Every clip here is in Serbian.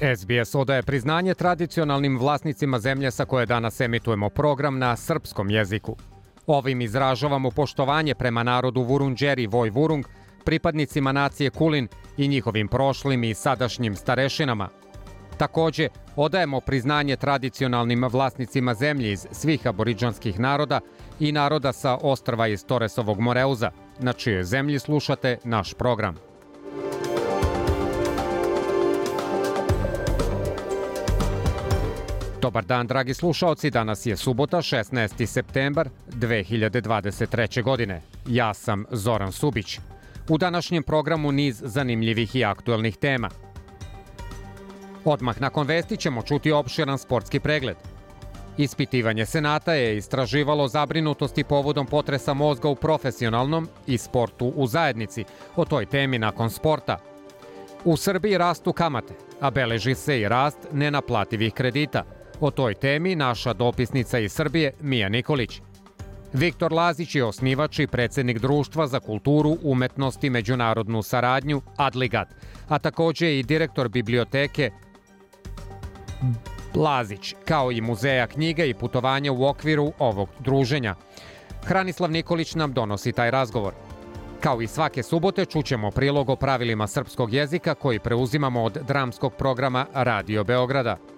SBS odaje priznanje tradicionalnim vlasnicima zemlje sa koje danas emitujemo program na srpskom jeziku. Ovim izražavamo poštovanje prema narodu Vurunđeri Voj Vurung, pripadnicima nacije Kulin i njihovim prošlim i sadašnjim starešinama. Takođe, odajemo priznanje tradicionalnim vlasnicima zemlje iz svih aboriđanskih naroda i naroda sa ostrva iz Toresovog Moreuza, na čijoj zemlji slušate naš program. Dobar dan, dragi slušaoci. Danas je subota, 16. septembar 2023. godine. Ja sam Zoran Subić. U današnjem programu niz zanimljivih i aktuelnih tema. Odmah nakon vesti ćemo čuti opširan sportski pregled. Ispitivanje Senata je istraživalo zabrinutosti povodom potresa mozga u profesionalnom i sportu u zajednici. O toj temi nakon sporta. U Srbiji rastu kamate, a beleži se i rast nenaplativih kredita – O toj temi naša dopisnica iz Srbije Mija Nikolić. Viktor Lazić je osnivač i predsednik Društva za kulturu, umetnost i međunarodnu saradnju Adligat, a takođe i direktor biblioteke Lazić, kao i muzeja knjiga i putovanja u okviru ovog druženja. Hranislav Nikolić nam donosi taj razgovor. Kao i svake subote čućemo prilog o pravilima srpskog jezika koji preuzimamo od dramskog programa Radio Beograda –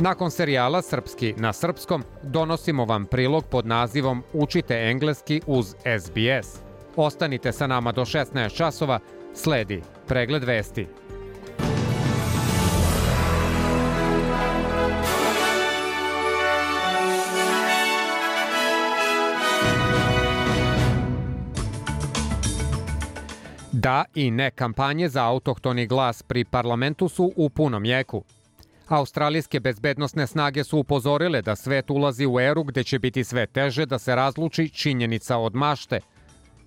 Nakon serijala Srpski na srpskom donosimo vam prilog pod nazivom Učite engleski uz SBS. Ostanite sa nama do 16 časova, sledi pregled vesti. Da i ne kampanje za autohtoni glas pri parlamentu su u punom jeku. Australijske bezbednostne snage su upozorile da svet ulazi u eru gde će biti sve teže da se razluči činjenica od mašte.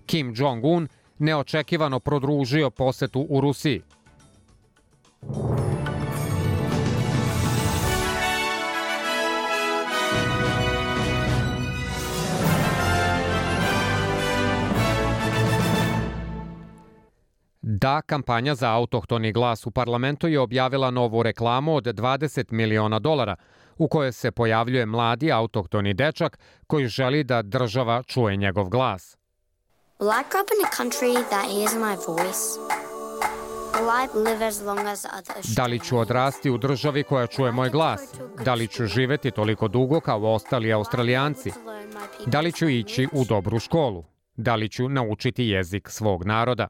Kim Jong-un neočekivano prodružio posetu u Rusiji. Da, kampanja za autohtoni glas u parlamentu je objavila novu reklamu od 20 miliona dolara, u kojoj se pojavljuje mladi autohtoni dečak koji želi da država čuje njegov glas. Will I grow up in a country that hears my voice? Da li ću odrasti u državi koja čuje moj glas? Da li ću živeti toliko dugo kao ostali australijanci? Da li ću ići u dobru školu? Da li ću naučiti jezik svog naroda?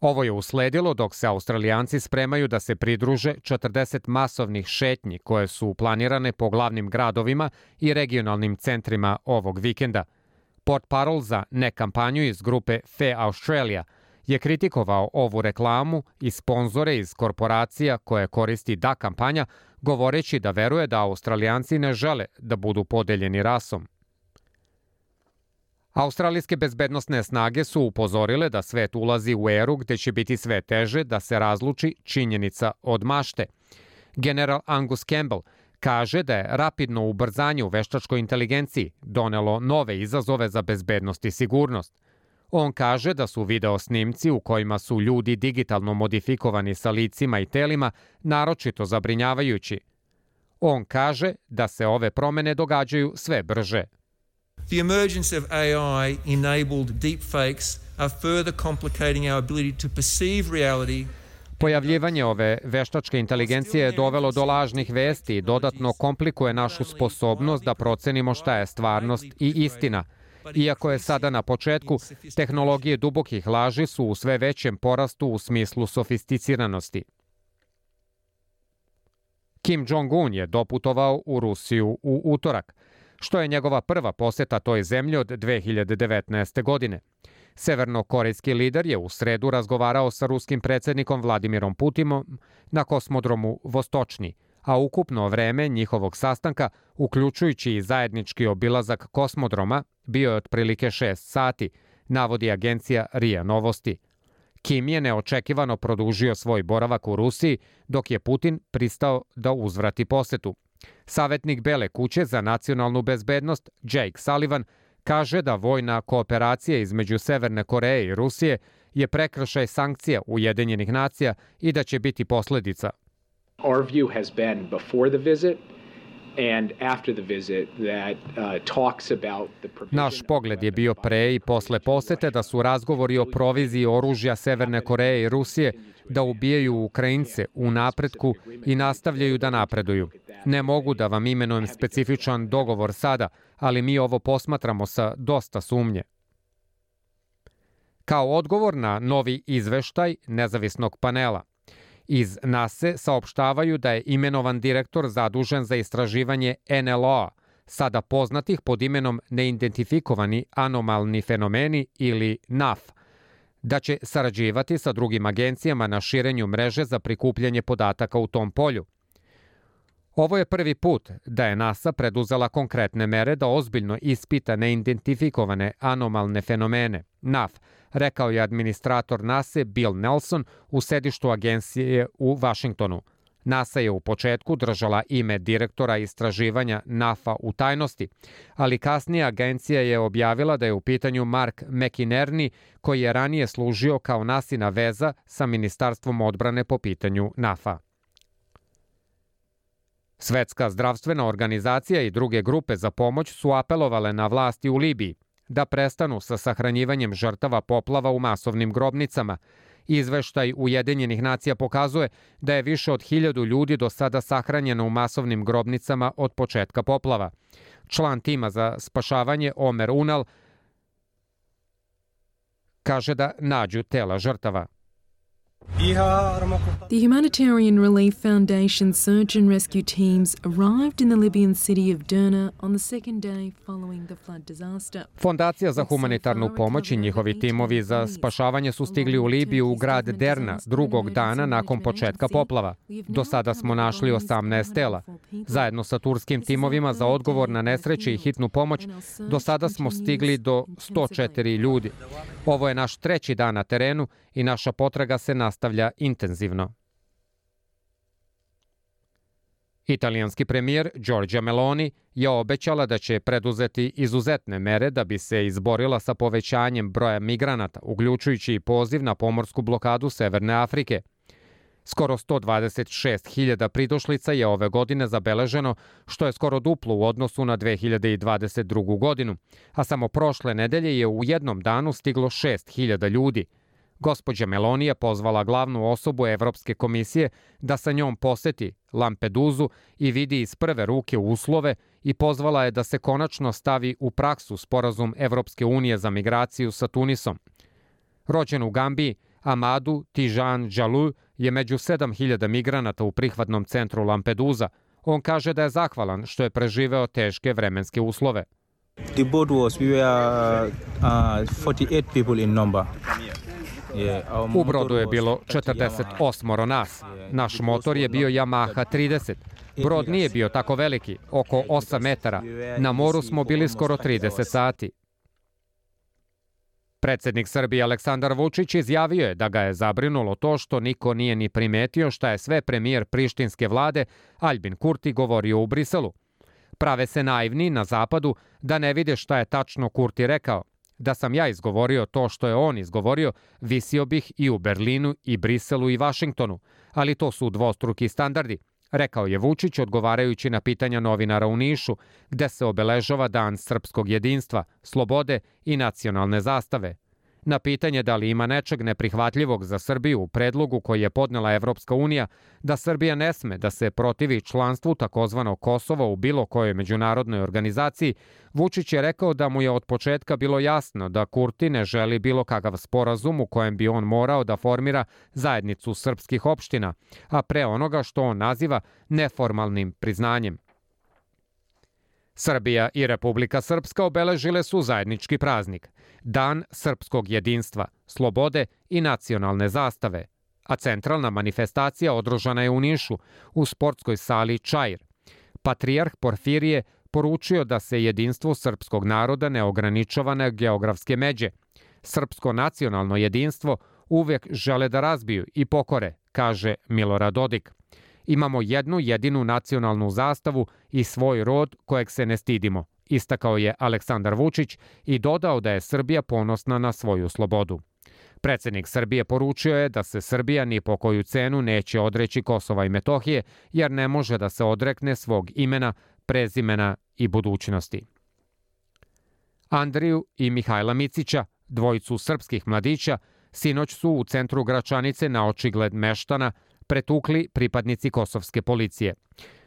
Ovo je usledilo dok se Australijanci spremaju da se pridruže 40 masovnih šetnji koje su planirane po glavnim gradovima i regionalnim centrima ovog vikenda. Port Parol za nekampanju iz grupe Fe Australia je kritikovao ovu reklamu i sponzore iz korporacija koje koristi da kampanja, govoreći da veruje da Australijanci ne žele da budu podeljeni rasom. Australijske bezbednostne snage su upozorile da svet ulazi u eru gde će biti sve teže da se razluči činjenica od mašte. General Angus Campbell kaže da je rapidno ubrzanje u veštačkoj inteligenciji donelo nove izazove za bezbednost i sigurnost. On kaže da su video snimci u kojima su ljudi digitalno modifikovani sa licima i telima naročito zabrinjavajući. On kaže da se ove promene događaju sve brže. The emergence of AI enabled deepfakes are further complicating our ability to perceive reality Pojavljivanje ove veštačke inteligencije je dovelo do lažnih vesti i dodatno komplikuje našu sposobnost da procenimo šta je stvarnost i istina. Iako je sada na početku, tehnologije dubokih laži su u sve većem porastu u smislu sofisticiranosti. Kim Jong-un je doputovao u Rusiju u utorak – što je njegova prva poseta toj zemlji od 2019. godine. Severnokorejski lider je u sredu razgovarao sa ruskim predsednikom Vladimirom Putinom na kosmodromu Vostočni, a ukupno vreme njihovog sastanka, uključujući i zajednički obilazak kosmodroma, bio je otprilike 6 sati, navodi agencija RIA Novosti. Kim je neočekivano produžio svoj boravak u Rusiji, dok je Putin pristao da uzvrati posetu. Savetnik Bele kuće za nacionalnu bezbednost Jake Sullivan kaže da vojna kooperacija između Severne Koreje i Rusije je prekršaj sankcija Ujedinjenih nacija i da će biti posledica. Our view has been before the visit Naš pogled je bio pre i posle posete da su razgovori o proviziji oružja Severne Koreje i Rusije da ubijaju Ukrajince u napretku i nastavljaju da napreduju. Ne mogu da vam imenujem specifičan dogovor sada, ali mi ovo posmatramo sa dosta sumnje. Kao odgovor na novi izveštaj nezavisnog panela, iz NASE saopštavaju da je imenovan direktor zadužen za istraživanje NLO, sada poznatih pod imenom neidentifikovani anomalni fenomeni ili NAF, da će sarađivati sa drugim agencijama na širenju mreže za prikupljanje podataka u tom polju – Ovo je prvi put da je NASA preduzela konkretne mere da ozbiljno ispita neidentifikovane anomalne fenomene, NAF, rekao je administrator NASA Bill Nelson u sedištu agencije u Vašingtonu. NASA je u početku držala ime direktora istraživanja NAFA u tajnosti, ali kasnije agencija je objavila da je u pitanju Mark McInerney, koji je ranije služio kao nasina veza sa Ministarstvom odbrane po pitanju NAFA. Svetska zdravstvena organizacija i druge grupe za pomoć su apelovale na vlasti u Libiji da prestanu sa sahranjivanjem žrtava poplava u masovnim grobnicama. Izveštaj Ujedinjenih nacija pokazuje da je više od hiljadu ljudi do sada sahranjeno u masovnim grobnicama od početka poplava. Član tima za spašavanje Omer Unal kaže da nađu tela žrtava. The Humanitarian Relief Foundation search and rescue teams arrived in the Libyan city of Derna on the second day following the flood disaster. Fondacija za humanitarnu pomoć i njihovi timovi za spašavanje su stigli u Libiju u grad Derna drugog dana nakon početka poplava. Do sada smo našli 18 tela. Zajedno sa turskim timovima za odgovor na nesreće i hitnu pomoć, do sada smo stigli do 104 ljudi. Ovo je naš treći dan na terenu i naša potraga se nastavlja intenzivno. Italijanski premijer Giorgia Meloni je obećala da će preduzeti izuzetne mere da bi se izborila sa povećanjem broja migranata, uključujući i poziv na pomorsku blokadu Severne Afrike. Skoro 126.000 pridošlica je ove godine zabeleženo, što je skoro duplo u odnosu na 2022. godinu, a samo prošle nedelje je u jednom danu stiglo 6.000 ljudi – Gospođa Meloni je pozvala glavnu osobu Evropske komisije da sa njom poseti Lampeduzu i vidi iz prve ruke uslove i pozvala je da se konačno stavi u praksu sporazum Evropske unije za migraciju sa Tunisom. Rođen u Gambiji, Amadu Tijan Džalu je među 7000 migranata u prihvatnom centru Lampeduza. On kaže da je zahvalan što je preživeo teške vremenske uslove. The boat was, we were uh, 48 people in number. U brodu je bilo 48 nas. Naš motor je bio Yamaha 30. Brod nije bio tako veliki, oko 8 metara. Na moru smo bili skoro 30 sati. Predsednik Srbije Aleksandar Vučić izjavio je da ga je zabrinulo to što niko nije ni primetio šta je sve premijer prištinske vlade Albin Kurti govorio u Briselu. Prave se naivni na zapadu da ne vide šta je tačno Kurti rekao – Da sam ja izgovorio to što je on izgovorio, visio bih i u Berlinu i Briselu i Vašingtonu, ali to su dvostruki standardi, rekao je Vučić odgovarajući na pitanja novinara u Nišu, gde se obeležava Dan srpskog jedinstva, slobode i nacionalne zastave – Na pitanje da li ima nečeg neprihvatljivog za Srbiju u predlogu koji je podnela Evropska unija da Srbija ne sme da se protivi članstvu takozvano Kosova u bilo kojoj međunarodnoj organizaciji, Vučić je rekao da mu je od početka bilo jasno da Kurti ne želi bilo kakav sporazum u kojem bi on morao da formira zajednicu srpskih opština, a pre onoga što on naziva neformalnim priznanjem. Srbija i Republika Srpska obeležile su zajednički praznik – Dan srpskog jedinstva, slobode i nacionalne zastave, a centralna manifestacija održana je u Nišu, u sportskoj sali Čajr. Patrijarh Porfirije poručio da se jedinstvo srpskog naroda ne ograničava na geografske međe. Srpsko nacionalno jedinstvo uvek žele da razbiju i pokore, kaže Milorad Dodik. Imamo jednu jedinu nacionalnu zastavu i svoj rod kojeg se ne stidimo, istakao je Aleksandar Vučić i dodao da je Srbija ponosna na svoju slobodu. Predsednik Srbije poručio je da se Srbija ni po koju cenu neće odreći Kosova i Metohije, jer ne može da se odrekne svog imena, prezimena i budućnosti. Andriju i Mihajla Micića, dvojicu srpskih mladića, sinoć su u centru Gračanice na očigled meštana pretukli pripadnici kosovske policije.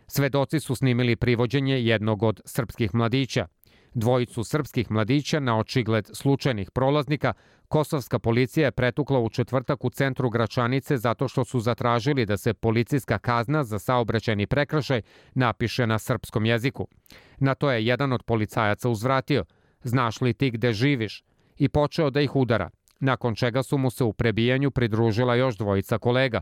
Svedoci su snimili privođenje jednog od srpskih mladića. Dvojicu srpskih mladića na očigled slučajnih prolaznika Kosovska policija je pretukla u četvrtak u centru Gračanice zato što su zatražili da se policijska kazna za saobraćajni prekršaj napiše na srpskom jeziku. Na to je jedan od policajaca uzvratio, znaš li ti gde živiš, i počeo da ih udara, nakon čega su mu se u prebijanju pridružila još dvojica kolega.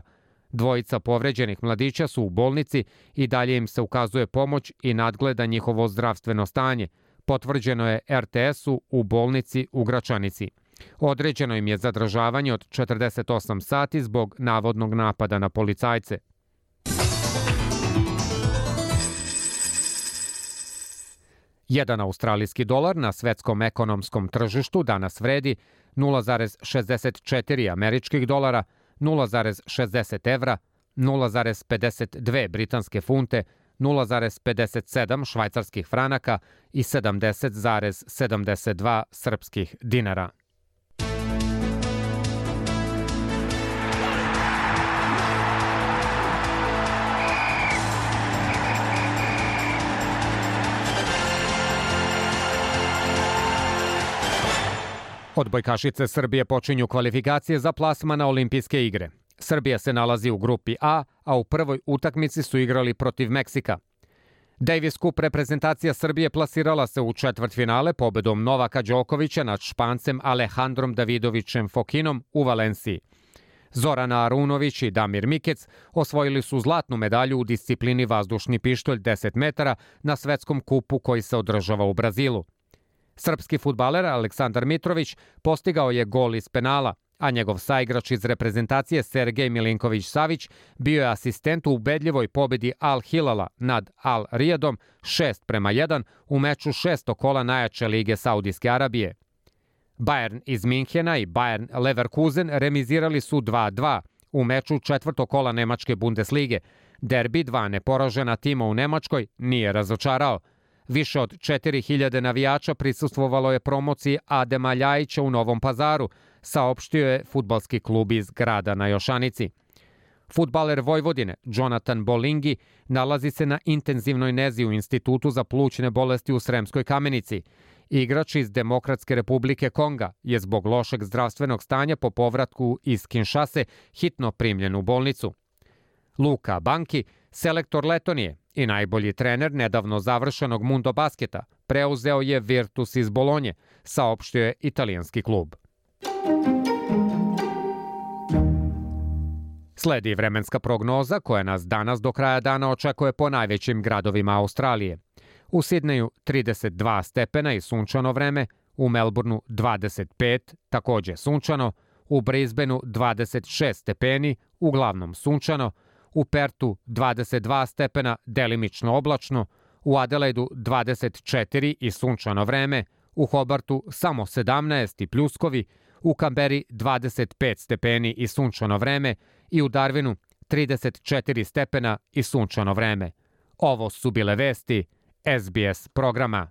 Dvojica povređenih mladića su u bolnici i dalje im se ukazuje pomoć i nadgleda njihovo zdravstveno stanje, potvrđeno je RTS-u u bolnici u Gračanici. Određeno im je zadržavanje od 48 sati zbog navodnog napada na policajce. Jedan australijski dolar na svetskom ekonomskom tržištu danas vredi 0,64 američkih dolara, 0,60 evra, 0,52 britanske funte, 0,57 švajcarskih franaka i 70,72 srpskih dinara. Odbojkašice Srbije počinju kvalifikacije za plasma na olimpijske igre. Srbija se nalazi u grupi A, a u prvoj utakmici su igrali protiv Meksika. Davis Cup reprezentacija Srbije plasirala se u četvrtfinale pobedom Novaka Đokovića nad Špancem Alejandrom Davidovićem Fokinom u Valenciji. Zorana Arunović i Damir Mikec osvojili su zlatnu medalju u disciplini vazdušni pištolj 10 metara na svetskom kupu koji se održava u Brazilu. Srpski futbaler Aleksandar Mitrović postigao je gol iz penala, a njegov saigrač iz reprezentacije Sergej Milinković-Savić bio je asistent u ubedljivoj pobedi Al Hilala nad Al Rijadom 6 prema 1 u meču šesto kola najjače lige Saudijske Arabije. Bayern iz Minhena i Bayern Leverkusen remizirali su 2-2 u meču četvrtog kola Nemačke Bundeslige. Derbi dva neporažena tima u Nemačkoj nije razočarao – Više od 4000 navijača prisustvovalo je promociji Adema Ljajića u Novom pazaru, saopštio je futbalski klub iz grada na Jošanici. Futbaler Vojvodine, Jonathan Bolingi, nalazi se na intenzivnoj nezi u Institutu za plućne bolesti u Sremskoj kamenici. Igrač iz Demokratske republike Konga je zbog lošeg zdravstvenog stanja po povratku iz Kinšase hitno primljen u bolnicu. Luka Banki, selektor Letonije, i najbolji trener nedavno završenog Mundo basketa preuzeo je Virtus iz Bolonje, saopštio je italijanski klub. Sledi vremenska prognoza koja nas danas do kraja dana očekuje po najvećim gradovima Australije. U Sidneju 32 stepena i sunčano vreme, u Melbourneu 25, takođe sunčano, u Brisbaneu 26 stepeni, uglavnom sunčano, u Pertu 22 stepena, delimično oblačno, u Adelaidu 24 i sunčano vreme, u Hobartu samo 17 i pljuskovi, u Kamberi 25 stepeni i sunčano vreme i u Darwinu 34 stepena i sunčano vreme. Ovo su bile vesti SBS programa.